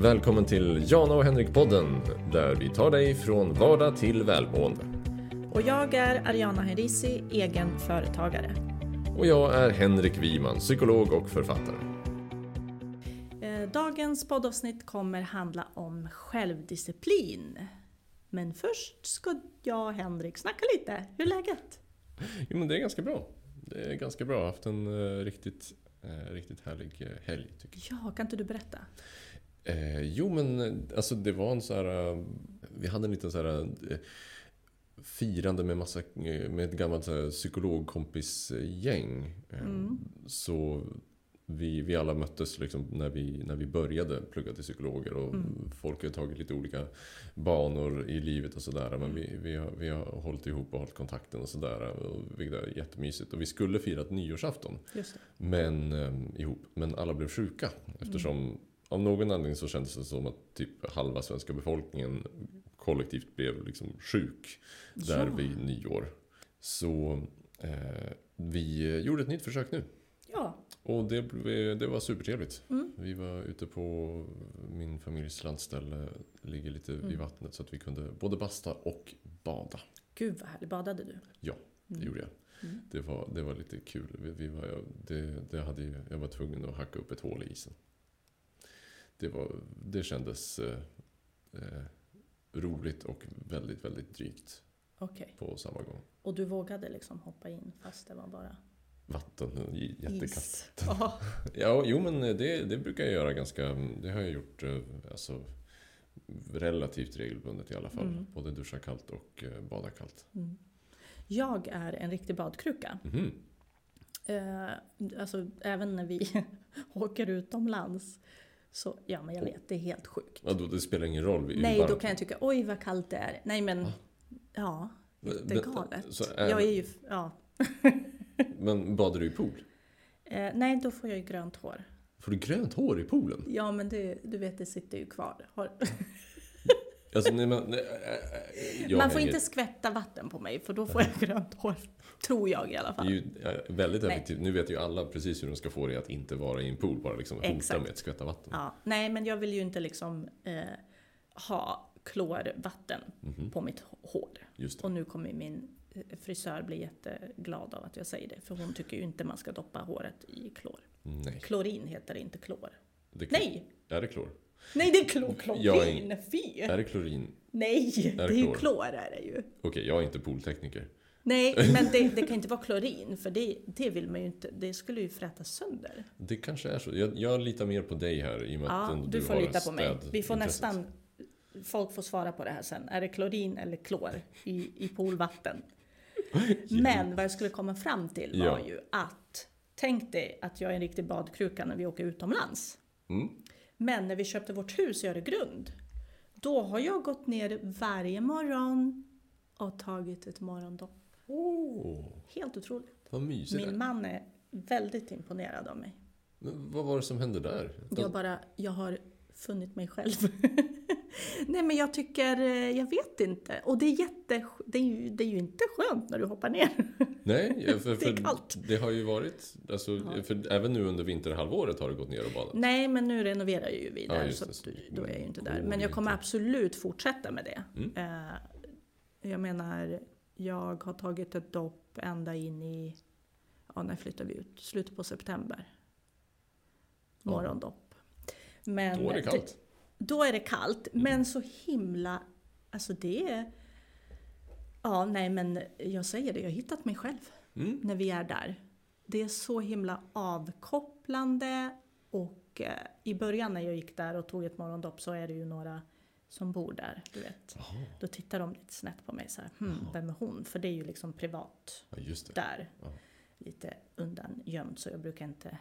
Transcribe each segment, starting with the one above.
Välkommen till Jana och Henrik-podden där vi tar dig från vardag till välmående. Och jag är Ariana Herisi, egen företagare. Och jag är Henrik Wiman, psykolog och författare. Eh, Dagens poddavsnitt kommer handla om självdisciplin. Men först ska jag och Henrik snacka lite. Hur är läget? Jo men det är ganska bra. Det är ganska bra. Jag har haft en eh, riktigt, eh, riktigt härlig helg tycker Ja, kan inte du berätta? Eh, jo men eh, alltså det var en så här... eh, Vi hade en liten så här... eh, Firande med massa, eh, med ett gammalt så här, psykologkompisgäng. Eh, Mm. Så vi, vi alla möttes liksom när, vi, när vi började plugga till psykologer och Mm. folk har tagit lite olika banor i livet och sådär. Men Mm. vi, vi, har, vi har hållit ihop och hållit kontakten och sådär. Och Vilket är jättemysigt. Och vi skulle fira ett nyårsafton men, eh, ihop. Men alla blev sjuka eftersom av någon anledning så kändes det som att typ halva svenska befolkningen kollektivt blev liksom sjuk där Ja. vid nyår. Så eh, vi gjorde ett nytt försök nu. Ja. Och det, det var supertrevligt. Mm. Vi var ute på min familjs landställe, ligger lite Mm. vattnet så att vi kunde både basta och bada. Gud vad härligt. Badade du? Ja, Det Mm. gjorde jag. Mm. Det var, det var lite kul. Vi, vi var, det, det hade jag var tvungen att hacka upp ett hål i isen. Det, var, det kändes eh, eh, roligt och väldigt, väldigt drygt Okej. på samma gång. Och du vågade liksom hoppa in fast det var bara Vatten, j- jättekallt. is? Ja. Jo men det, det brukar jag göra ganska, det har jag gjort eh, alltså, relativt regelbundet i alla fall. Mm. Både duscha kallt och eh, bada kallt. Mm. Jag är en riktig badkruka. Mhm. Eh, alltså även när vi åker utomlands. Så, ja men jag vet, det är helt sjukt. Ja, då, det spelar ingen roll. hur Nej, varmt- då kan jag tycka oj vad kallt det är. Nej men, Va? ja, det är galet. Så Jag är, är ju, ja. Men badar du i pool? Eh, nej, då får jag ju grönt hår. Får du grönt hår i poolen? Ja men det, du vet, det sitter ju kvar. Alltså, nej, men, nej, äh, äh, jag man får hänger- inte skvätta vatten på mig för då får jag grönt hår. Tror jag i alla Det är fall. ju väldigt Nej. effektivt. Nu vet ju alla precis hur de ska få det att inte vara i en pool. Bara liksom hota Exakt. med ett skvätta vatten. Ja, nej, men jag vill ju inte liksom eh, ha klorvatten Mhm, på mitt hår. Och nu kommer min eh, frisör bli jätteglad av att jag säger det. För hon tycker ju inte man ska doppa håret i klor. Nej. Klorin heter det, inte klor. Det, Nej! Är det klor? Nej, det är klorin! Fy! Är det klorin? Nej, det är ju klor? är det ju. Okej, jag är inte pooltekniker. Nej, men det, det kan inte vara klorin, för det, det vill man ju inte. Det skulle ju fräta sönder. Det kanske är så. Jag, jag litar mer på dig här i och med att Ja, ändå du får har lita på mig. Vi får städintresset. nästan... Folk får svara på det här sen. Är det klorin eller klor i, i poolvatten? Men vad jag skulle komma fram till var Ja. ju att Tänk dig att jag är en riktig badkruka när vi åker utomlands. Mm. Men när vi köpte vårt hus i Öregrund, då har jag gått ner varje morgon och tagit ett morgondopp. Åh, Helt otroligt. vad mysigt. Min man är väldigt imponerad av mig. Men vad var det som hände där? Jag bara, jag har funnit mig själv. Nej men jag tycker, eh, jag vet inte. Och det är jätte, det är ju, det är ju inte skönt när du hoppar ner. Nej, för, för, Det är kallt. det har ju varit, alltså, Ja. för även nu under vinterhalvåret har du gått ner och badat. Nej men nu renoverar jag ju vi Ja, där just så att då är jag ju inte där. går Men jag kommer absolut fortsätta med det. Mm. Eh, jag menar, jag har tagit ett dopp ända in i, ja när flyttar vi ut? Slutet på september. Ja. Morgondopp. Men Då är det kallt. Då är det kallt, Mm. men så himla... Alltså det är... Ja, nej men jag säger det, jag har hittat mig själv Mm. när vi är där. Det är så himla avkopplande och eh, i början när jag gick där och tog ett morgondopp så är det ju några som bor där, du vet. Jaha, Då tittar de lite snett på mig så här, hmm, vem är hon? För det är ju liksom privat ja, just det. där. Ja. Lite undangömt så jag brukar inte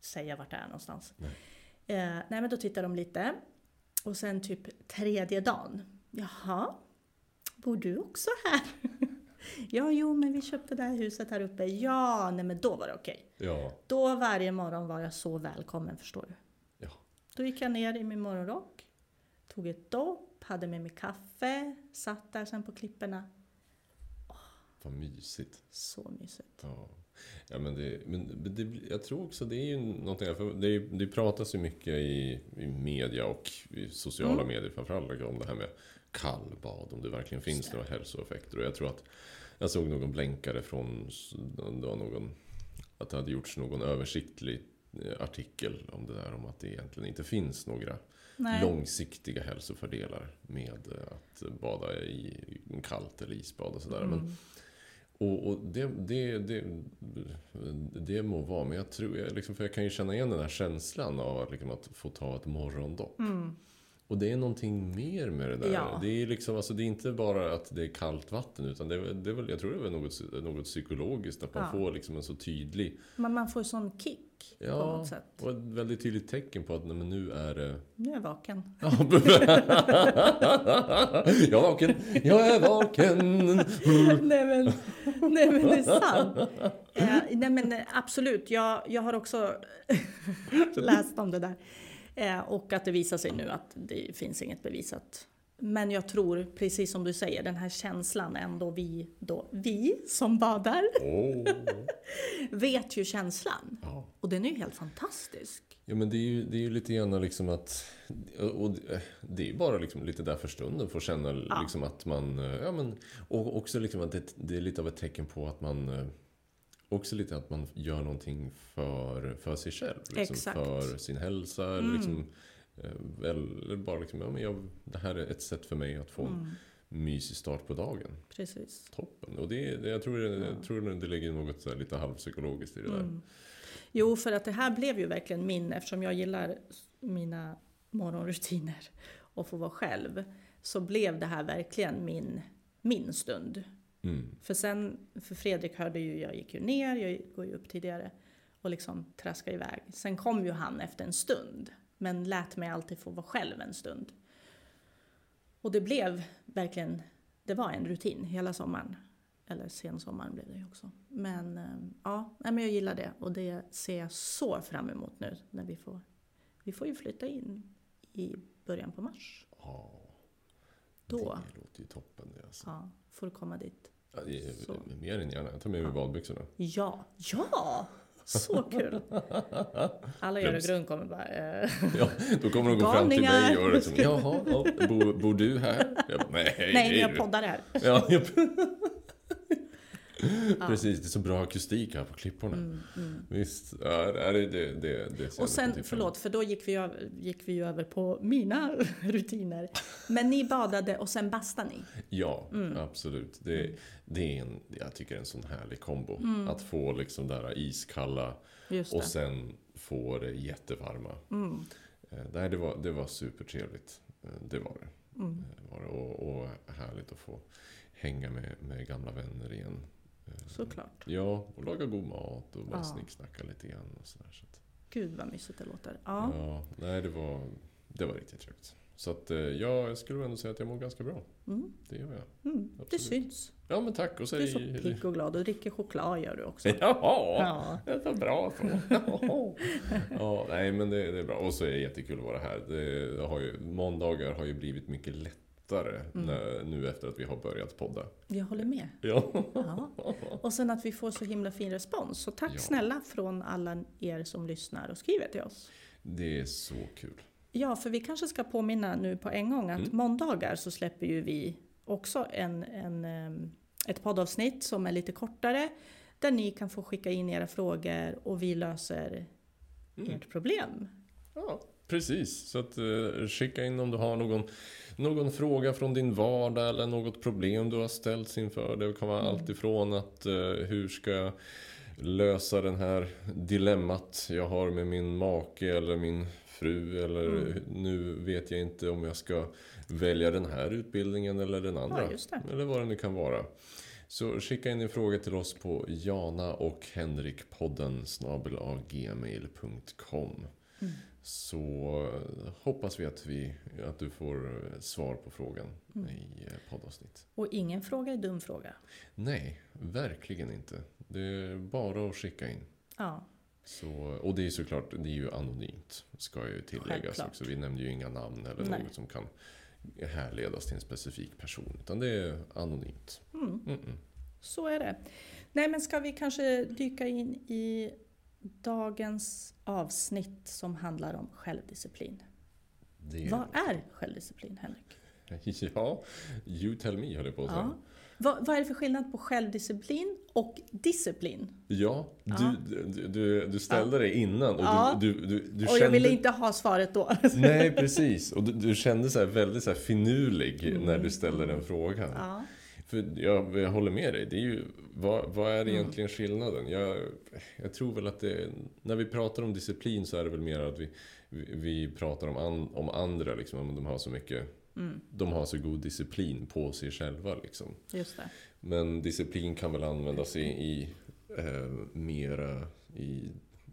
säga vart det är någonstans. Nej. Eh, nej men då tittar de lite. Och sen typ tredje dagen. Jaha, bor du också här? ja, jo men vi köpte det här huset här uppe. Ja, nej men då var det okej. Ja, Då varje morgon var jag så välkommen förstår du. Ja. Då gick jag ner i min morgonrock, tog ett dopp, hade med mig kaffe, satt där sen på klipporna. Vad mysigt. Så mysigt. Ja, ja men, det, men det, jag tror också det är ju någonting, för det, det pratas ju mycket i, i media och i sociala Mm. medier framförallt om det här med kallbad, om det verkligen finns några hälsoeffekter. Och jag tror att jag såg någon blänkare från, det var någon, att det hade gjorts någon översiktlig eh, artikel om det där, om att det egentligen inte finns några Nej. långsiktiga hälsofördelar med eh, att bada i kallt eller isbad och sådär. Men Mm. Och, och det, det, det, det må vara, men jag tror, jag liksom, för jag kan ju känna igen den här känslan av att, liksom, att få ta ett morgondopp. Mm. Och det är någonting mer med det där. Ja. Det, är liksom, alltså, det är inte bara att det är kallt vatten, utan det det är väl, jag tror det är något, något psykologiskt, att man Ja. får liksom en så tydlig, Men man får sån kick på Ja. något sätt. och ett väldigt tydligt tecken på att nej, men nu är det... Nu är jag vaken. Ja, jag är vaken, jag är vaken. nej, men, nej men det är sant. Eh, nej men eh, absolut, jag, jag har också läst om det där. Eh, och att det visar sig nu att det finns inget bevisat. Men jag tror, precis som du säger, den här känslan ändå vi, då, vi som badar Åh. vet ju känslan. Ja. Och den är ju helt fantastisk. Ja men det är ju, det är ju lite grann liksom att... Och det- är ju bara liksom lite där för stunden få känna Ja. liksom att man... Ja men, och också liksom att det, det är lite av ett tecken på att man... Också lite att man gör någonting för, för sig själv. Liksom, Exakt. För sin hälsa. Eller, Mm. liksom, eller bara liksom, ja men jag, det här är ett sätt för mig att få en Mm, mysig start på dagen. precis. Toppen. Och det, det, jag tror, det, jag tror det ligger något så lite halvpsykologiskt i det där. Mm. Jo, för att det här blev ju verkligen min, eftersom jag gillar mina morgonrutiner och få vara själv, så blev det här verkligen min, min stund. Mm. För sen, för Fredrik hörde ju, jag gick ju ner, jag går ju upp tidigare och liksom traskade iväg. Sen kom ju han efter en stund, men lät mig alltid få vara själv en stund. Och det blev verkligen, det var en rutin hela sommaren. Eller sensommaren blev det ju också. Men eh, ja, men jag gillar det och det ser jag så fram emot nu när vi får, vi får ju flytta in i början på mars. Ja, Då, det låter ju toppen det alltså. ja, får komma dit. Ja, det är-. Mer än gärna. Jag tar med mig Ja. badbyxorna. Ja, ja! Så kul! Alla i Plums. Öregrund kommer bara... Eh, Ja, då kommer de gå fram till dig och liksom, jaha, ja, bor, bor du här? Jag, nej, nej, jag poddar här. Ja, jag, Ja. Precis, det är så bra akustik här på klipporna. Mm, mm. Visst, ja, det, det, det, det, Och sen, förlåt, för då gick vi, över, gick vi ju över på mina rutiner. Men ni badade och sen bastade ni. Ja, Mm. absolut. Det, det är en, jag tycker en sån härlig kombo. Mm. Att få liksom det här iskalla och sen få det jättevarma. Mm, Eh, Nej, det var, det var supertrevligt. Eh, Det var det. mm. Eh, var det. Och, och härligt att få hänga med, med gamla vänner igen. Eh, Såklart. Ja, och laga god mat och bara Ja. snicksnacka lite grann. Och sådär, så att, Gud vad mysigt det låter. ja. Ja. nej, det var, det var riktigt trevligt. Så att, eh, ja, jag skulle ändå säga att jag mår ganska bra. Mm, Det gör jag. mm. Det syns. Ja, men tack. Och Du är så säg... pigg och glad och dricker choklad gör du också. Jaha! Ja. Det är så bra så. Ja, nej men det, det är bra. Och så är det jättekul att vara här. Det har ju, måndagar har ju blivit mycket lättare Mm. när, nu efter att vi har börjat podda. Jag håller med. Ja. Ja. Och sen att vi får så himla fin respons. Så tack Ja. snälla från alla er som lyssnar och skriver till oss. Det är så kul. Ja, för vi kanske ska påminna nu på en gång att Mm. måndagar så släpper ju vi också en, en, em, ett poddavsnitt som är lite kortare. Där ni kan få skicka in era frågor och vi löser Mm. ert problem. Ja, precis. Så att, eh, skicka in om du har någon, någon fråga från din vardag eller något problem du har ställts inför. Det kan vara Mm. allt ifrån att eh, hur ska jag lösa den här dilemmat jag har med min make eller min fru eller Mm. nu vet jag inte om jag ska välja den här utbildningen eller den andra. Ja. Eller vad det nu kan vara. Så skicka in en fråga till oss på jana och henrikpodden gmail.com Mm. Så hoppas vi att, vi att du får eh, svar på frågan Mm. i eh, poddavsnitt. Och ingen fråga är dum fråga. Nej, verkligen inte. Det är bara att skicka in. Ja, Så, och det är såklart, det är ju anonymt. Ska ju tilläggas Självklart. också. Vi nämner ju inga namn eller Nej. något som kan härledas till en specifik person. Utan det är anonymt. mm. Mm-mm. så är det. Nej men ska vi kanske dyka in i dagens avsnitt som handlar om självdisciplin. Det... Vad är självdisciplin, Henrik? Ja, you tell me höll jag på att säga. Ja. Vad, vad är det för skillnad på självdisciplin och disciplin? Ja, du, Ja. du, du, du ställde det innan och Ja. du, du, du, och kände... jag ville inte ha svaret då. Nej, precis. Och du, kände så väldigt så finurlig när du ställde den frågan. Mm. För jag, jag håller med dig. Det är ju, vad, vad är Mm. egentligen skillnaden? Jag, jag tror väl att det, när vi pratar om disciplin så är det väl mer att vi, vi, vi pratar om, an, om andra. Liksom, om de har så mycket, Mm, de har så god disciplin på sig själva. Liksom. Men disciplin kan väl användas i, i eh, mera i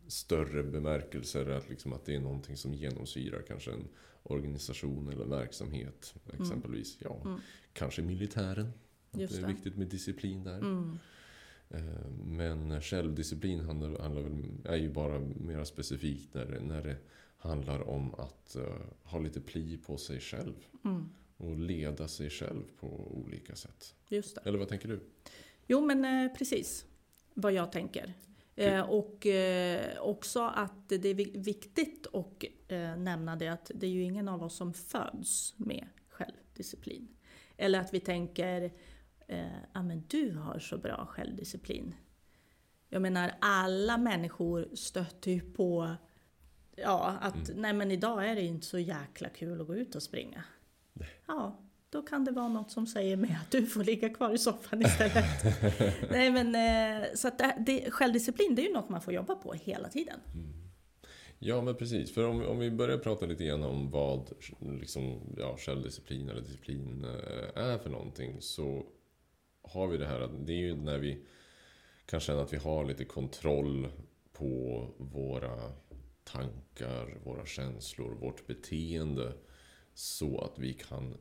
större bemärkelser. Att, liksom, att det är någonting som genomsyrar kanske en organisation eller verksamhet. Exempelvis, ja, Mm. kanske militären. Just det är det. viktigt med disciplin där. Mm, Eh, Men självdisciplin handlar, handlar väl, är ju bara mer specifikt när det, när det handlar om att eh, ha lite pli på sig själv. mm, Och leda sig själv på olika sätt. just det. Eller vad tänker du? Jo men eh, precis vad jag tänker. Eh, och eh, också att det är vi- viktigt att nämna det att det är ju ingen av oss som föds med självdisciplin. Eller att vi tänker, eh, men du har så bra självdisciplin. Jag menar alla människor stöter ju på Ja, att nej men idag är det inte så jäkla kul att gå ut och springa. Ja, då kan det vara något som säger mig att du får ligga kvar i soffan istället. nej men eh, så att det, det, självdisciplin det är ju något man får jobba på hela tiden. Ja, men precis. För om, om vi börjar prata lite grann om vad liksom, ja, självdisciplin eller disciplin eh, är för någonting så har vi det här att det är ju när vi kan känna att vi har lite kontroll på våra tankar, våra känslor, vårt beteende så att vi kan,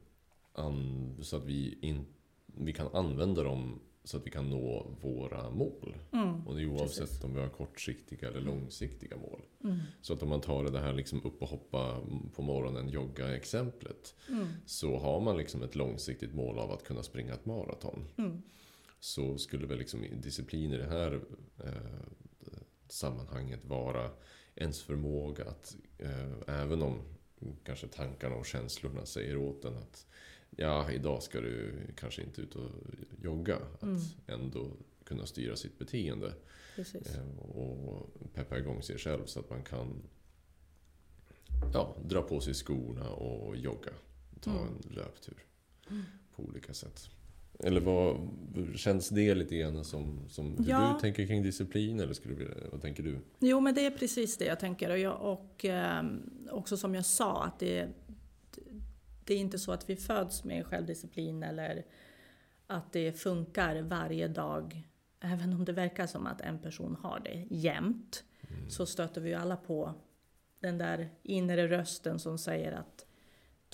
an, så att vi in, vi kan använda dem så att vi kan nå våra mål. Mm. Och det är oavsett Precis. om vi har kortsiktiga eller långsiktiga mål. Mm. Så att om man tar det här liksom upp och hoppa på morgonen, jogga exemplet. Mm. Så har man liksom ett långsiktigt mål av att kunna springa ett maraton. Mm. Så skulle väl liksom disciplin i det här eh, sammanhanget vara ens förmåga att, eh, även om kanske tankarna och känslorna säger åt en att ja, idag ska du kanske inte ut och jogga. Att Mm. ändå kunna styra sitt beteende. Precis. Eh, och peppa igång sig själv så att man kan ja, dra på sig skorna och jogga. Ta Mm. en löptur på olika sätt. Eller vad, känns det lite grann som, som hur Ja. du tänker kring disciplin? Eller skulle du, vad tänker du? Jo, men det är precis det jag tänker. Och, jag, och ehm, också som jag sa, att det, det är inte så att vi föds med självdisciplin eller att det funkar varje dag. Även om det verkar som att en person har det jämt, så stöter vi ju alla på den där inre rösten som säger att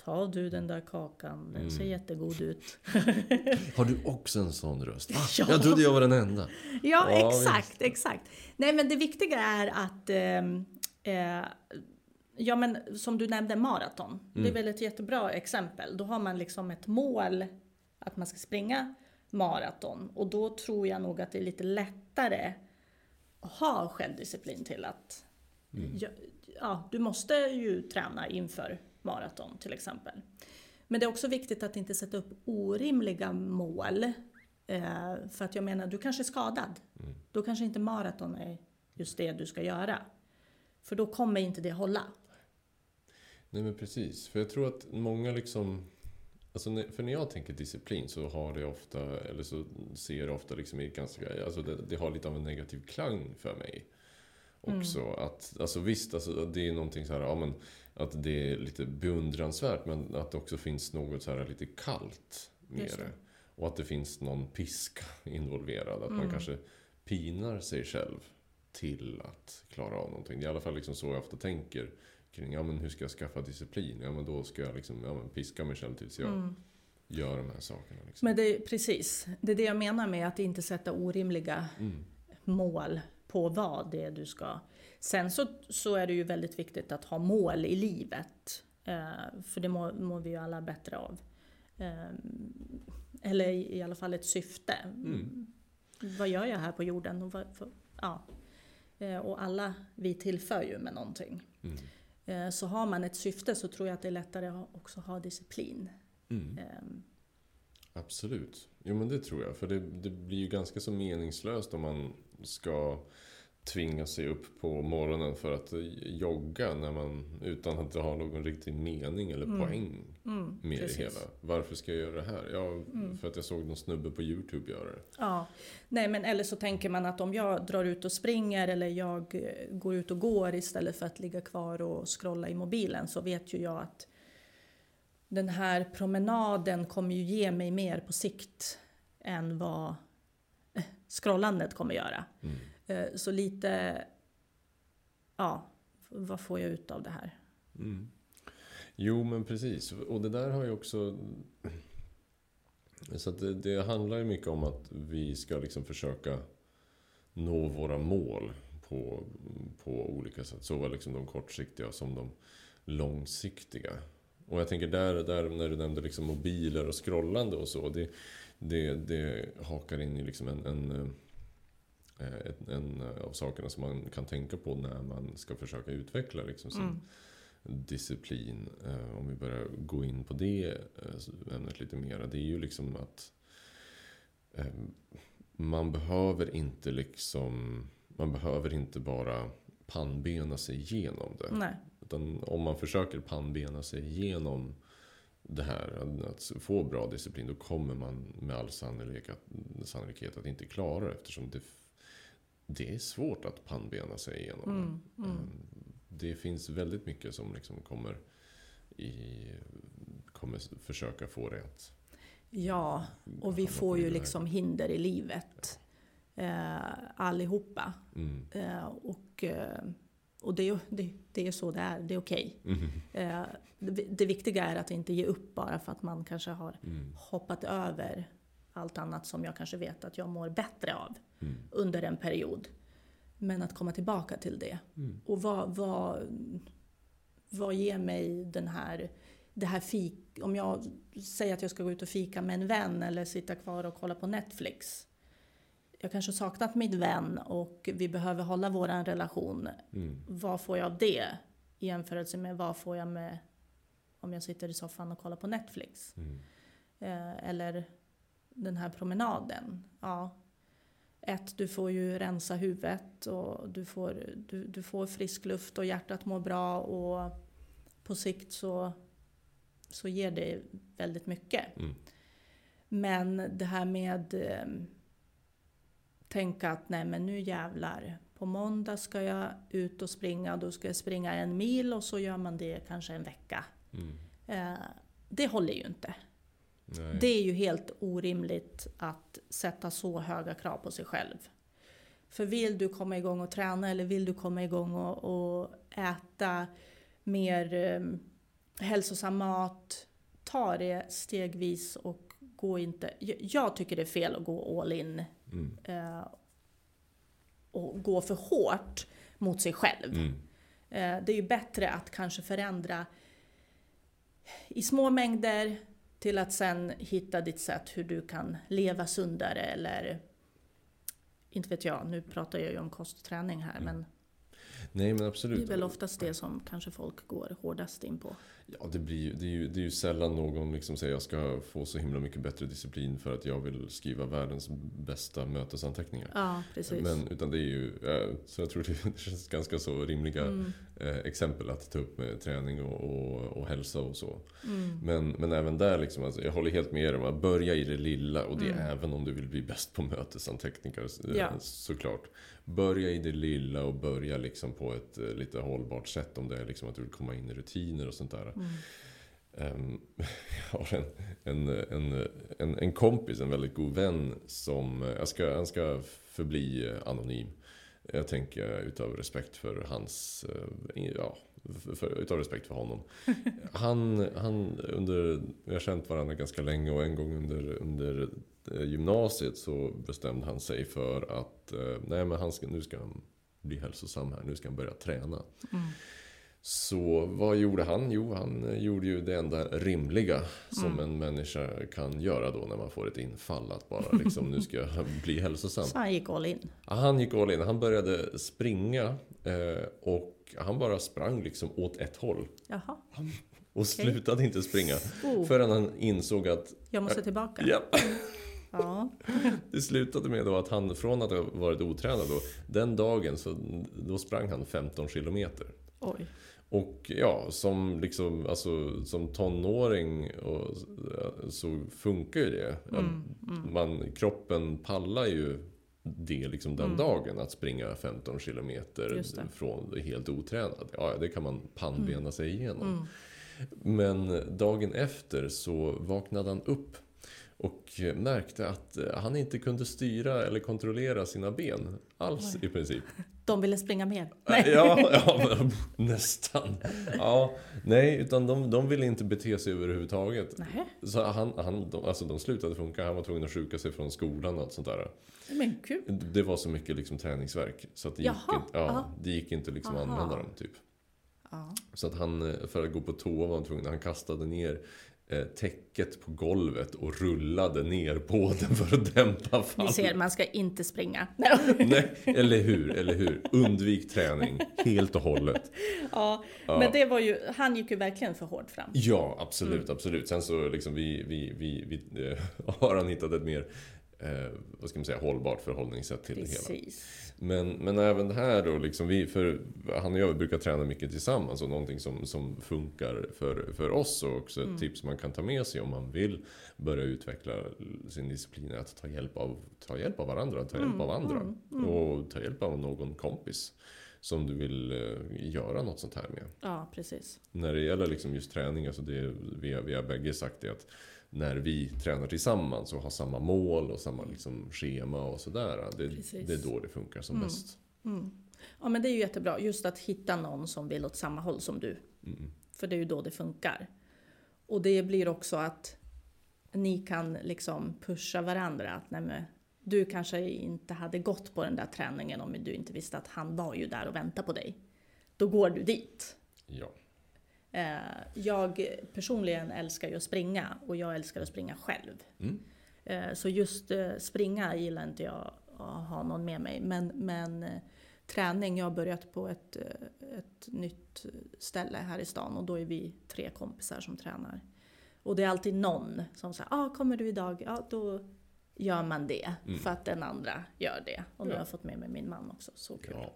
Ta du den där kakan, den ser Mm. jättegod ut. Har du också en sån röst? Ah, Ja. Jag trodde jag var den enda. Ja, Ja, exakt, exakt. Nej, men det viktiga är att ehm, eh, Ja men som du nämnde maraton. Det är Mm. väl ett jättebra exempel. Då har man liksom ett mål att man ska springa maraton. Och då tror jag nog att det är lite lättare att ha självdisciplin till att Mm. ja, ja, du måste ju träna inför maraton till exempel. Men det är också viktigt att inte sätta upp orimliga mål. Eh, för att jag menar, du kanske är skadad. Mm. Då kanske inte maraton är just det du ska göra. För då kommer inte det hålla. Nej men precis. För jag tror att många liksom... Alltså när- för när jag tänker disciplin så har det ofta, eller så ser det ofta liksom i ganska, alltså det, det har lite av en negativ klang för mig. Också att, alltså visst, alltså det är någonting så här, ja men att det är lite beundransvärt men att det också finns något så här lite kallt med det. Och att det finns någon piska involverad. Att man Mm. kanske pinar sig själv till att klara av någonting. Det är i alla fall liksom så jag ofta tänker kring, ja men hur ska jag skaffa disciplin? Ja men då ska jag liksom, ja men piska mig själv tills jag Mm. gör de här sakerna. Liksom. Men det precis, det är det jag menar med att inte sätta orimliga Mm. mål på vad det är du ska. Sen så, så är det ju väldigt viktigt att ha mål i livet. Eh, för det mår, mår vi ju alla bättre av. Eh, eller i, i alla fall ett syfte. Mm. vad gör jag här på jorden? Och, vad, för, ja. Eh, och alla vi tillför ju med någonting. Mm. Eh, så har man ett syfte så tror jag att det är lättare att också ha disciplin. Mm. Ehm, Absolut. Jo men det tror jag. För det, det blir ju ganska så meningslöst om man ska tvinga sig upp på morgonen för att jogga när man, utan att det har någon riktig mening eller Mm. poäng Mm, med precis. det hela. Varför ska jag göra det här? Ja, Mm. för att jag såg någon snubbe på YouTube göra det. Ja, nej men eller så tänker man att om jag drar ut och springer eller jag eh, går ut och går istället för att ligga kvar och scrolla i mobilen så vet ju jag att den här promenaden kommer ju ge mig mer på sikt än vad eh, scrollandet kommer göra. Mm. Eh, Så lite, ja, vad får jag ut av det här? Mm. Jo, men precis. Och det där har ju också... Så att det, det handlar ju mycket om att vi ska liksom försöka nå våra mål på, på olika sätt. Såväl liksom de kortsiktiga som de långsiktiga. Och jag tänker där, där när du nämnde liksom mobiler och scrollande och så. Det, det, det hakar in i liksom en, en, eh, en, en av sakerna som man kan tänka på när man ska försöka utveckla liksom sin, Mm. disciplin. Eh, om vi börjar gå in på det eh, ämnet lite mer. Det är ju liksom att eh, man behöver inte liksom man behöver inte bara pannbena sig igenom det. Nej. Utan om man försöker pannbena sig igenom det här, att få bra disciplin, då kommer man med all sannolikhet, sannolikhet att inte klara det eftersom det, det är svårt att pannbena sig igenom. Mm, mm. Eh, Det finns väldigt mycket som liksom kommer, i, kommer försöka få det att Ja, och vi får ju liksom hinder i livet. Eh, allihopa. Mm. Eh, och eh, och det, det, det är så det är, det är okej. Mm. Eh, det, det viktiga är att inte ge upp bara för att man kanske har Mm. hoppat över allt annat som jag kanske vet att jag mår bättre av Mm. under en period. Men att komma tillbaka till det. Mm. Och vad, vad, vad ger mig den här, det här fik... Om jag säger att jag ska gå ut och fika med en vän eller sitta kvar och kolla på Netflix. Jag kanske saknat min vän och vi behöver hålla vår relation. Mm. Vad får jag av det? I jämförelse med vad får jag med om jag sitter i soffan och kollar på Netflix. Mm. Eh, eller den här promenaden. Ja. Ett, du får ju rensa huvudet och du får, du, du får frisk luft och hjärtat mår bra och på sikt så, så ger det väldigt mycket. Mm. Men det här med eh, tänka att nej men nu jävlar. På måndag ska jag ut och springa, då ska jag springa en mil och så gör man det kanske en vecka. Mm. Eh, det håller ju inte. Nej. Det är ju helt orimligt att sätta så höga krav på sig själv. För vill du komma igång och träna eller vill du komma igång och, och äta mer eh, hälsosam mat, ta det stegvis och gå inte... Jag, tycker det är fel att gå all in Mm. eh, och gå för hårt mot sig själv. Mm. Eh, Det är ju bättre att kanske förändra i små mängder till att sen hitta ditt sätt hur du kan leva sundare eller inte vet jag, nu pratar jag ju om kost och träning här men Nej men det absolut. är väl oftast det som kanske folk går hårdast in på. Ja, det, blir, det, är ju, det är ju sällan någon liksom säger jag ska få så himla mycket bättre disciplin för att jag vill skriva världens bästa mötesanteckningar. Ja, precis. Men, utan det är ju, eh, så jag tror det, det känns ganska så rimliga Mm, eh, exempel att ta upp med träning och, och, och hälsa och så. mm, Men, men även där, liksom, alltså, jag håller helt med er om att börja i det lilla och det Mm. även om du vill bli bäst på mötesanteckningar eh, Ja. såklart. Börja i det lilla och börja liksom på ett eh, lite hållbart sätt om det är liksom att du vill komma in i rutiner och sånt där. mm, Ehm, jag har en, en, en, en, en kompis, en väldigt god vän som, eh, jag ska, han ska förbli eh, anonym. Jag tänker utav respekt för hans, ja, för, utav respekt för honom. Han, han under, vi har känt varandra ganska länge och en gång under, under gymnasiet så bestämde han sig för att, eh, nej men han ska, nu ska han bli hälsosam här, nu ska han börja träna. mm, Så vad gjorde han? Jo, han eh, gjorde ju det enda rimliga som Mm. en människa kan göra då när man får ett infall. Att bara liksom, nu ska jag bli hälsosam. Så han gick all in. Ja, Han gick all in. Han började springa eh, och han bara sprang liksom åt ett håll. Jaha. Och slutade inte springa Oh, förrän han insåg att jag måste tillbaka. ja, Ja. det slutade med då att han från att ha varit otränad då, den dagen så då sprang han 15 kilometer. Oj. Och ja, som, liksom, alltså, som tonåring och, så funkar ju det. Mm, Man, kroppen pallar ju det liksom den dagen, att springa 15 kilometer från helt otränad. Ja, det kan man pannbena sig igenom. Mm. Men dagen efter så vaknade han upp och märkte att eh, han inte kunde styra eller kontrollera sina ben alls i princip. De ville springa mer. Ja, ja men, nästan. Ja, nej, utan de, de ville inte bete sig överhuvudtaget. Nej, Så han, han, de, alltså de slutade funka, han var tvungen att sjuka sig från skolan och allt sånt där. men gud. Det var så mycket liksom träningsverk så att det, gick Jaha, inte, ja, ja. det gick inte liksom att använda dem typ. Ja. Så att han, eh, för att gå på toa var han tvungen, han kastade ner eh, täcket på golvet och rullade ner på den för att dämpa Ni fallet. ser, man ska inte springa. Nej, eller hur, eller hur. Undvik träning helt och hållet. Ja, Ja. men det var ju, han gick ju verkligen för hårt fram. Ja, absolut, absolut. Sen så liksom vi, vi, vi, vi eh, har han hittat ett mer, eh, vad ska man säga, hållbart förhållningssätt till det hela. Men, men även här då, liksom vi, för han och jag brukar träna mycket tillsammans och någonting som, som funkar för, för oss och också ett tips man kan ta med sig om man vill börja utveckla sin disciplin är att ta hjälp av, ta hjälp av varandra, ta hjälp av andra och ta hjälp av någon kompis som du vill eh, göra något sånt här med. Ja, precis. När det gäller liksom just träning, alltså det, vi, har, vi har bägge sagt det att när vi tränar tillsammans och har samma mål och samma liksom schema och sådär. Det, Precis. det är då det funkar som bäst. Mm. Ja, men det är ju jättebra. Just att hitta någon som vill åt samma håll som du. Mm. För det är ju då det funkar. Och det blir också att ni kan liksom pusha varandra. Att nej, men, du kanske inte hade gått på den där träningen om du inte visste att han var ju där och väntade på dig. Då går du dit. Ja. Eh, Jag personligen älskar ju att springa och jag älskar att springa själv. Mm. Eh, Så just eh, springa gillar inte jag att ha någon med mig. Men, men träning, jag har börjat på ett, ett nytt ställe här i stan och då är vi tre kompisar som tränar. Och det är alltid någon som säger, ah, kommer du idag? Ja, då gör man det. Mm. För att den andra gör det. Och nu Ja. har jag fått med mig min man också, så kul. Ja.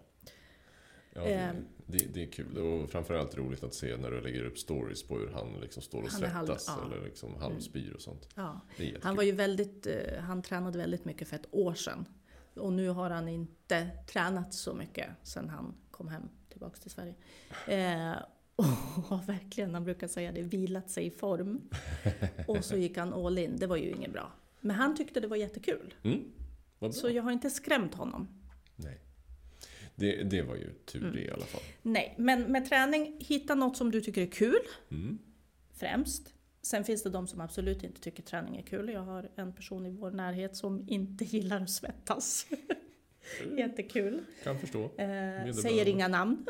Ja, det, Ehm. det, det är kul och framförallt roligt att se när du lägger upp stories på hur han liksom står och är halv- svettas ja. Mm. eller liksom halvspyr och sånt. Ja. Han var ju väldigt, eh, han tränade väldigt mycket för ett år sedan. Och nu har han inte tränat så mycket sedan han kom hem tillbaks till Sverige. Eh, och verkligen, han brukar säga det, vilat sig i form. Och så gick han all in, det var ju inget bra. Men han tyckte det var jättekul. Mm. Så jag har inte skrämt honom. Nej. Det, det var ju tur Mm. det i alla fall. Nej, men med träning, hitta något som du tycker är kul. Mm. Främst. Sen finns det de som absolut inte tycker träning är kul. Jag har en person i vår närhet som inte gillar att svettas. Jättekul. Kan förstå. Eh, säger inga namn.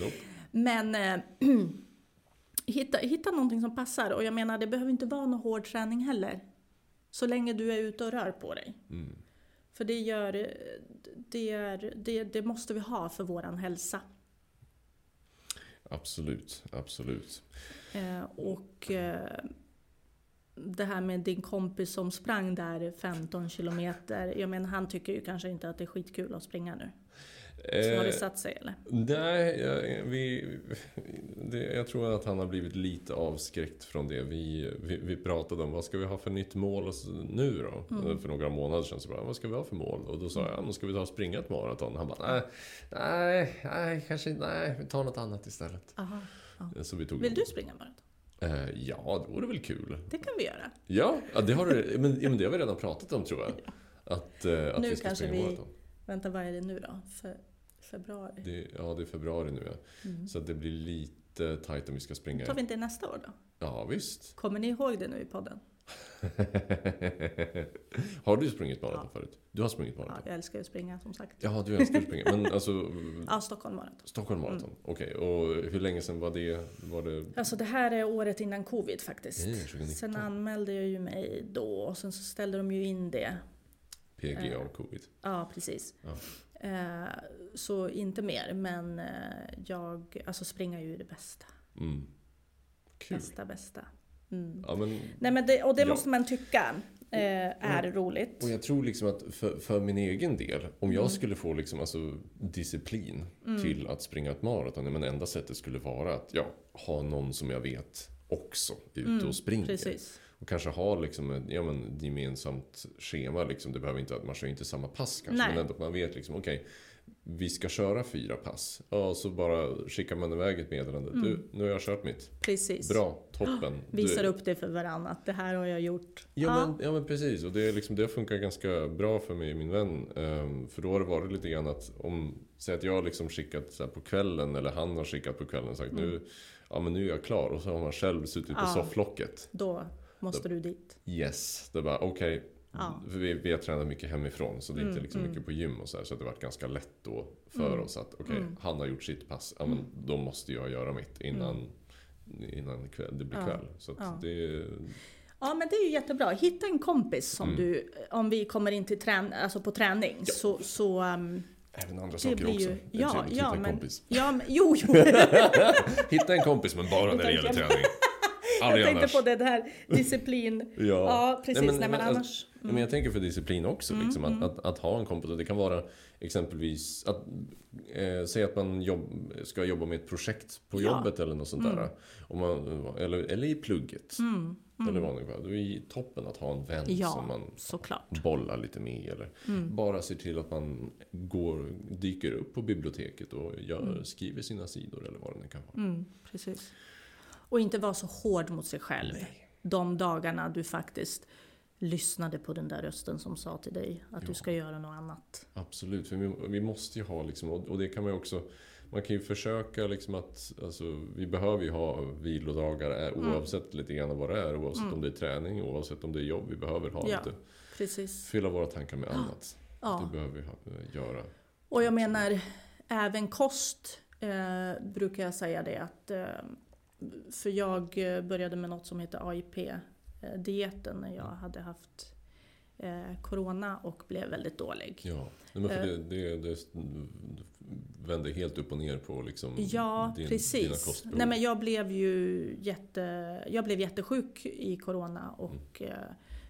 Nope. Men eh, hitta, hitta någonting som passar. Och jag menar, det behöver inte vara någon hård träning heller. Så länge du är ute och rör på dig. Mm. För det, gör, det, är, det, det måste vi ha för våran hälsa. Absolut, absolut. Eh, och eh, det här med din kompis som sprang där 15 kilometer. Jag menar, han tycker ju kanske inte att det är skitkul att springa nu. Så har det Eh, satt sig eller? Nej, jag, vi, det, jag tror att han har blivit lite avskräckt från det. Vi, vi, vi pratade om vad ska vi ha för nytt mål så- nu då? Mm. För några månader sedan så bara, vad ska vi ha för mål? Och då sa jag, ja, men ska vi ta och springa ett maraton? Han bara, nej, nej, nej, kanske nej, vi tar något annat istället. Aha. Så vi tog Vill du springa maraton? Eh, ja, det vore väl kul. Det kan vi göra. Ja, det har men, men det har vi redan pratat om tror jag. Att, eh, att Nu vi ska kanske springa vi- maraton. Vänta, vad är det nu då? För, februari? Det, ja, det är februari nu ja. Mm. Så det blir lite tajt om vi ska springa. Tar vi inte nästa år då? Ja, visst. Kommer ni ihåg det nu i podden? har du sprungit maraton förut? Du har sprungit Ja, maraton? jag älskar att springa som sagt. Jaha, du älskar att springa. Men alltså, Ja, Stockholm Marathon. Stockholm Mm. Marathon. Okej, och hur länge sedan var det? Var det Alltså det här är året innan covid faktiskt. 2019. Sen anmälde jag ju mig då och sen så ställde de ju in det. PGA Eh. covid? Ja, precis. Ja. Eh, så inte mer, men eh, jag, alltså springa är ju det bästa. Mm. Kul. Bästa, bästa. Mm. Ja, men, Nej men det, och det Ja. måste man tycka eh, är roligt. och jag tror liksom att för, för min egen del, om jag Mm. skulle få liksom alltså disciplin till att springa ett maraton, men enda sättet skulle vara att ja, ha någon som jag vet också ute Mm, och springer. Precis. Och kanske ha liksom ett ja, men, gemensamt schema. Liksom. Det behöver inte att man kör inte samma pass kanske. Nej. Men ändå att man vet liksom, okej. vi ska köra fyra pass. Ja, och så bara skickar man iväg ett meddelande. Du, nu har jag kört mitt. precis. Bra, toppen. Visar du, upp det för varandra att det här har jag gjort. Ja, Men, ja men precis. Och det, liksom, det funkar ganska bra för mig och min vän. Ehm, för då har det varit lite grann att om, säg att jag har liksom skickat så på kvällen eller han har skickat på kvällen och sagt nu, ja men nu är jag klar. Och så har man själv suttit på Ja. sofflocket. Då måste du dit. Yes, det var okej. Ja. För vi, vi har tränat mycket hemifrån så det är inte Mm, liksom mm. mycket på gym och så här, Så det varit ganska lätt då för Mm. oss att okej, Mm. han har gjort sitt pass. Ja men då måste jag göra mitt innan, innan kväll, det blir Ja. kväll. Så Ja. det, Ja men det är ju jättebra. Hitta en kompis som Mm. du, om vi kommer in till trän, alltså på träning, Ja. så, så um, även andra Det saker också. ju- ja, att ja, hitta en men- kompis. ja men jo, jo. Hitta en kompis men bara när det gäller träning. Jag tänkte på det här disciplin. Ja. Ja, precis. Nej, men, alltså, annars. ja, men jag tänker för disciplin också. Mm, Liksom, att, att, att ha en kompis. Det kan vara exempelvis att eh, säga att man jobb, ska jobba med ett projekt på Ja. jobbet eller något sånt där. Om man, eller, eller i plugget. Eller vad det är toppen att ha en vän Ja, som man såklart. bollar lite med. Eller Mm. bara ser till att man går, dyker upp på biblioteket och gör, skriver sina sidor eller vad det nu kan vara. Mm, precis. Och inte vara så hård mot sig själv. De dagarna du faktiskt lyssnade på den där rösten som sa till dig att Ja. du ska göra något annat. Absolut, för vi, vi måste ju ha liksom, och det kan man ju också man kan ju försöka liksom att, alltså, vi behöver ju ha vilodagar eh, Mm. oavsett lite grann vad det är. Oavsett om det är träning, oavsett om det är jobb. Vi behöver ha Ja. lite, Precis. fylla våra tankar med annat. Ja. Det behöver vi ha, eh, göra. Och jag menar, även kost eh, brukar jag säga det att eh, för jag eh, började med något som heter AIP-dieten när jag hade haft eh, corona och blev väldigt dålig. Ja, men för Eh. det, det, det vänder helt upp och ner på liksom Ja, din, dina precis. kostbehov. Nej, men jag blev ju jätte, jag blev jättesjuk i corona och Mm.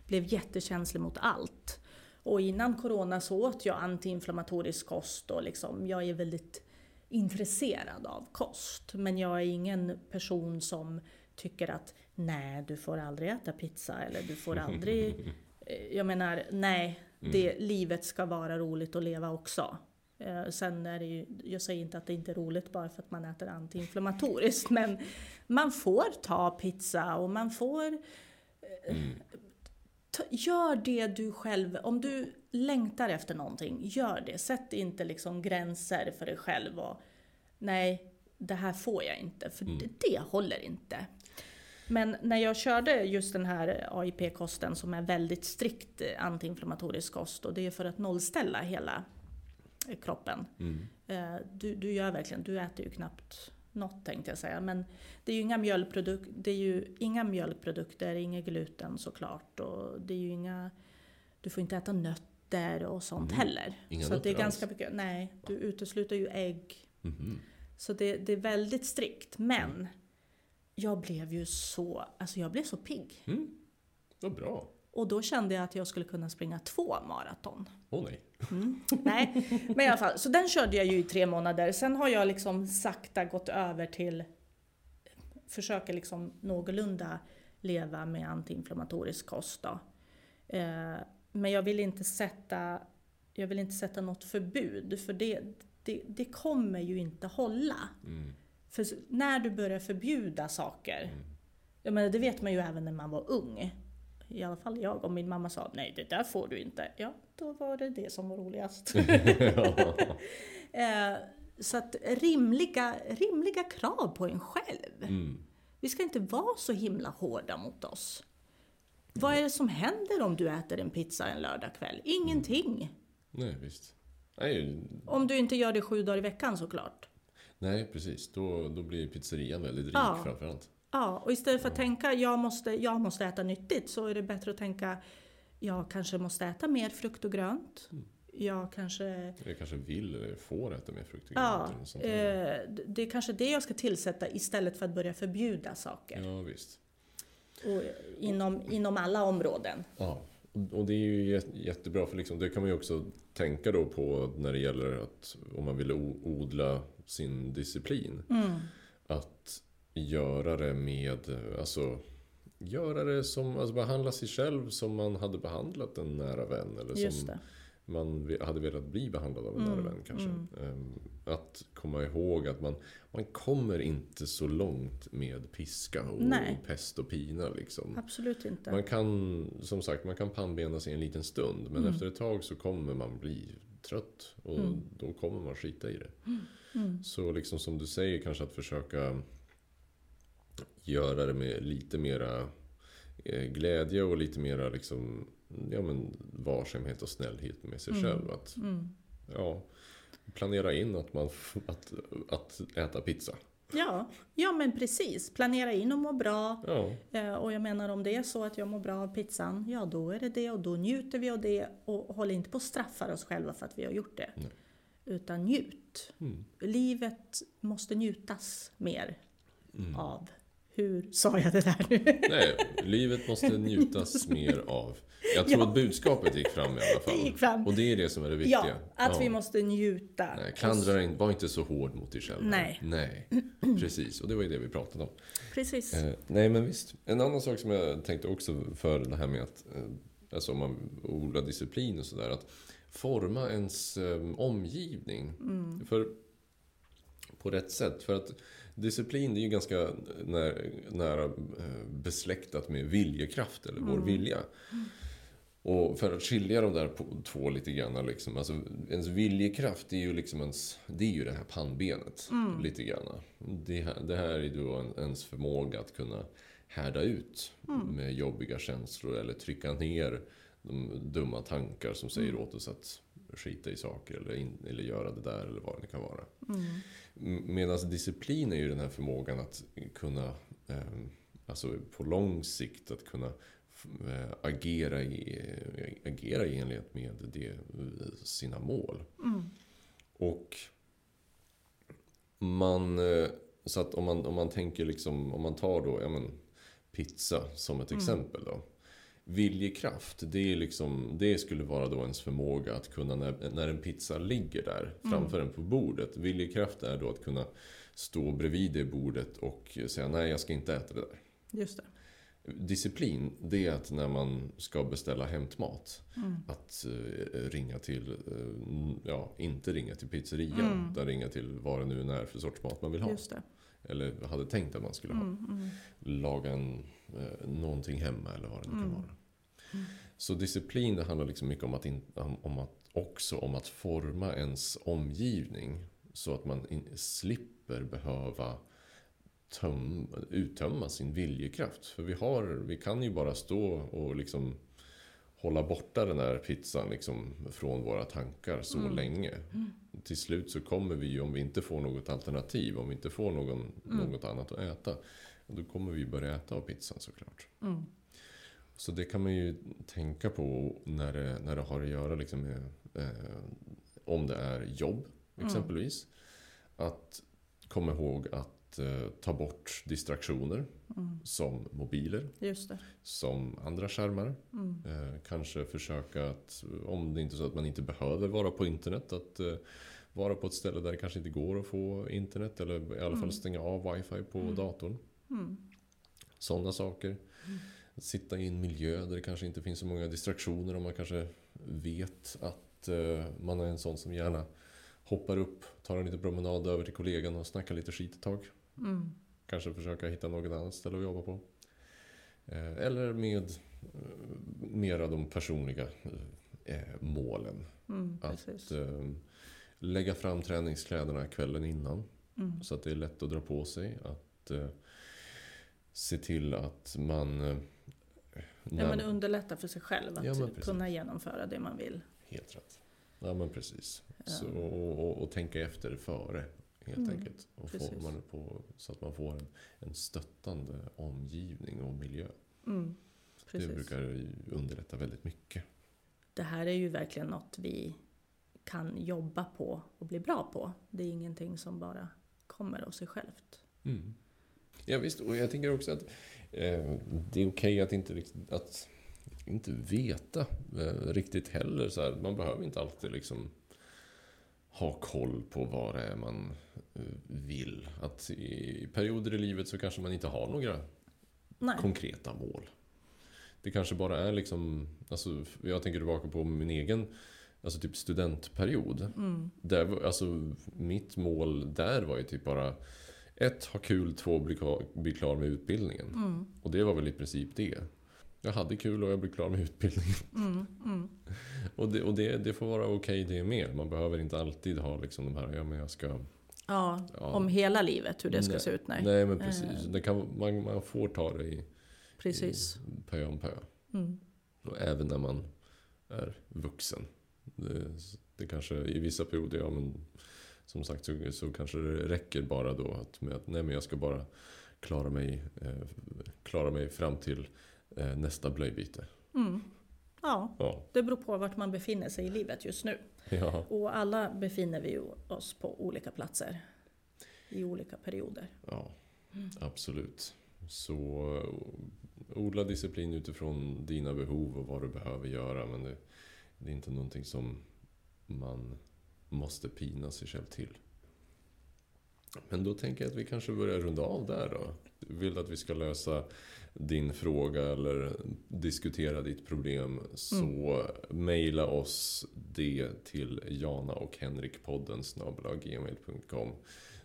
blev jättekänslig mot allt. Och innan corona så åt jag antiinflammatorisk kost och liksom, jag är väldigt intresserad av kost. Men jag är ingen person som tycker att nej, du får aldrig äta pizza eller du får aldrig... Eh, Jag menar, nej, det, livet ska vara roligt att leva också. Eh, sen är det ju, jag säger inte att det inte är roligt bara för att man äter antiinflammatoriskt, men man får ta pizza och man får... eh, Ta, gör det du själv, om du längtar efter någonting, gör det. Sätt inte liksom gränser för dig själv och nej, det här får jag inte, för det, det håller inte. Men när jag körde just den här AIP-kosten som är väldigt strikt eh, antiinflammatorisk kost och det är för att nollställa hela eh, kroppen. Mm. Eh, Du, du gör verkligen, du äter ju knappt något tänkte jag säga. Men det är ju inga, mjölkproduk det är ju inga mjölkprodukter, inget gluten såklart. Och det är ju inga, du får inte äta nötter och sånt Mm. heller. Inga så det är ganska mycket, nej, du utesluter ju ägg. Mhm. Så det, det är väldigt strikt. Men jag blev ju så, alltså jag blev så pigg. Mm. Vad bra. Och då kände jag att jag skulle kunna springa två maraton. Åh nej. Nej, men i alla fall. Så den körde jag ju i tre månader. Sen har jag liksom sakta gått över till försöka liksom någorlunda leva med antiinflammatorisk kost. Då. Eh, men jag vill inte sätta jag vill inte sätta något förbud för det, det, det kommer ju inte hålla. Mm. För när du börjar förbjuda saker, jag menar, det vet man ju även när man var ung. I alla fall jag. Om min mamma sa nej, det där får du inte. Ja, då var det det som var roligast. eh, så att rimliga, rimliga krav på en själv. Mm. Vi ska inte vara så himla hårda mot oss. Vad är det som händer om du äter en pizza en lördagkväll? Ingenting. Nej, visst. Nej, Om du inte gör det sju dagar i veckan såklart. nej precis. Då, då blir pizzerian väldigt rik Ja. framförallt. Ja, och istället för att tänka jag måste, jag måste äta nyttigt så är det bättre att tänka jag kanske måste äta mer frukt och grönt. Jag kanske Eller kanske vill eller får äta mer frukt och Ja, grönt något sånt eh, det är kanske det jag ska tillsätta istället för att börja förbjuda saker. Ja, visst. Och inom, inom alla områden. Ja, och- det är ju jä- jättebra för liksom, det kan man ju också tänka då på när det gäller att om man vill odla sin disciplin. Mm. Att göra det med, alltså göra det som, alltså behandla sig själv som man hade behandlat en nära vän. Eller Just som det. man hade velat bli behandlad av en Mm, nära vän kanske. mm. Ehm, Att komma ihåg att man, man kommer inte så långt med piska och Nej. pest och pina liksom. Absolut inte. Man kan, som sagt, man kan pannbena sig en liten stund. Men Mm. efter ett tag så kommer man bli trött. Och Mm. då kommer man skita i det. Mm. Så liksom som du säger, kanske att försöka göra det med lite mera eh, glädje och lite mera liksom, ja, men varsamhet och snällhet med sig Mm. själv. Att Mm. ja, planera in att, man, att, att äta pizza. Ja, ja, men precis. Planera in och må bra. Ja, Eh, Och jag menar om det är så att jag mår bra av pizzan, ja då är det det och då njuter vi av det och håller inte på att straffa oss själva för att vi har gjort det. Nej. Utan njut. mm. Livet måste njutas mer Mm. av. Hur sa jag det där nu? Nej, livet måste njutas mer av. Jag tror Ja. att budskapet gick fram i alla fall. Det gick fram. Och det är det som är det viktiga. Ja, att vi måste njuta. Nej, klandra inte, var inte så hård mot dig själv. Nej. Nej, precis. Och det var ju det vi pratade om. Precis. Eh, nej, men visst. En annan sak som jag tänkte också för det här med att, eh, alltså om man odlar disciplin och sådär, att forma ens eh, omgivning. Mm. För, på rätt sätt. För att disciplin det är ju ganska nära, nära eh, besläktat med viljekraft, eller vår Mm. vilja. Och för att skilja de där på, två lite grann, liksom, alltså ens viljekraft är ju liksom ens, det är ju det här pannbenet. Mm. Lite grann. Det här, det här är då en, ens förmåga att kunna härda ut Mm. med jobbiga känslor eller trycka ner de dumma tankar som säger Mm. åt oss att skita i saker eller, in, eller göra det där eller vad det kan vara. Mm. Medan disciplin är ju den här förmågan att kunna, eh, alltså på lång sikt, att kunna eh, agera, i, eh, agera i enlighet med det, sina mål. Mm. Och man, eh, så att om man, om man tänker liksom, om man tar då, ja men pizza som ett Mm. exempel då. Viljekraft, det, är liksom, det skulle vara då ens förmåga att kunna, när, när en pizza ligger där framför en på bordet. Viljekraft är då att kunna stå bredvid det bordet och säga nej, jag ska inte äta det där. Just det. Disciplin, det är att när man ska beställa hämtmat, Mm. att eh, ringa till, eh, ja, inte ringa till pizzerian, Mm. utan ringa till vad det nu är för sorts mat man vill ha. Just det. Eller hade tänkt att man skulle ha. Mm. Mm. Laga en, eh, någonting hemma eller vad det nu kan Mm. vara. Så disciplin det handlar liksom mycket om att, in, om att också om att forma ens omgivning. Så att man in, slipper behöva töm, uttömma sin viljekraft. För vi, har, vi kan ju bara stå och liksom hålla borta den här pizzan liksom från våra tankar så Mm. länge. Till slut så kommer vi ju, om vi inte får något alternativ, om vi inte får någon, Mm. något annat att äta, då kommer vi börja äta av pizzan såklart. Mm. Så det kan man ju tänka på när det, när det har att göra liksom med eh, om det är jobb Mm. exempelvis. Att komma ihåg att eh, ta bort distraktioner Mm. som mobiler, som andra skärmar. Mm. Eh, kanske försöka att, om det inte är så att man inte behöver vara på internet, att eh, vara på ett ställe där det kanske inte går att få internet eller i alla fall Mm. stänga av wifi på Mm. datorn. Mm. Sådana saker. Att sitta i en miljö där det kanske inte finns så många distraktioner. Om man kanske vet att eh, man är en sån som gärna hoppar upp, tar en liten promenad över till kollegan och snackar lite skit ett tag. Mm. Kanske försöka hitta något annat ställe att jobba på. Eh, eller med eh, mera de personliga eh, målen. Mm. Att lägga fram träningskläderna kvällen innan. Mm. Så att det är lätt att dra på sig. Att se till att man eh, Ja, men underlätta för sig själv att Ja, kunna genomföra det man vill. Helt rätt. Ja men precis. Så, och, och, och tänka efter före. Helt Mm, enkelt. Och får på, så att man får en, en stöttande omgivning och miljö. Mm. Det brukar underlätta väldigt mycket. Det här är ju verkligen något vi kan jobba på och bli bra på. Det är ingenting som bara kommer av sig självt. Mm. Ja visst, och jag tänker också att eh, det är okej att inte riktigt att inte veta eh, riktigt heller. Så här, man behöver inte alltid liksom ha koll på vad det är man eh, vill. Att i perioder i livet så kanske man inte har några Nej. konkreta mål. Det kanske bara är liksom, alltså, jag tänker tillbaka på min egen alltså typ studentperiod. Mm. Där, alltså, mitt mål där var ju typ bara ett, ha kul, två, bli klar med utbildningen. Mm. Och det var väl i princip det. Jag hade kul och jag blev klar med utbildningen. Mm. Mm. Och det, och det, det får vara okej det med. Man behöver inte alltid ha liksom de här, ja men jag ska... Ja, Ja. om hela livet, hur det ska Nej. se ut. Nej, Nej men precis. Eh. Det kan, man, man får ta det i, precis. i pö om pö. Mm. Och även när man är vuxen. Det, det kanske i vissa perioder, ja men som sagt så, så kanske det räcker bara då att, med att nej men jag ska bara klara mig, eh, klara mig fram till nästa blöjbyte. Mm. Ja, Ja, det beror på vart man befinner sig i livet just nu. ja, Och alla befinner vi oss på olika platser. I olika perioder. ja absolut. Så eh, odla disciplin utifrån dina behov och vad du behöver göra. Men det, det är inte någonting som man måste pina sig själv till. Men då tänker jag att vi kanske börjar runda av där då. Vill du att vi ska lösa din fråga eller diskutera ditt problem så mejla oss det till Jana och Henrik-podden gmail.com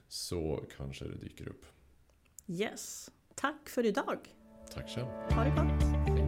så kanske det dyker upp. Yes. Tack för idag. Tack själv. Ha det gott.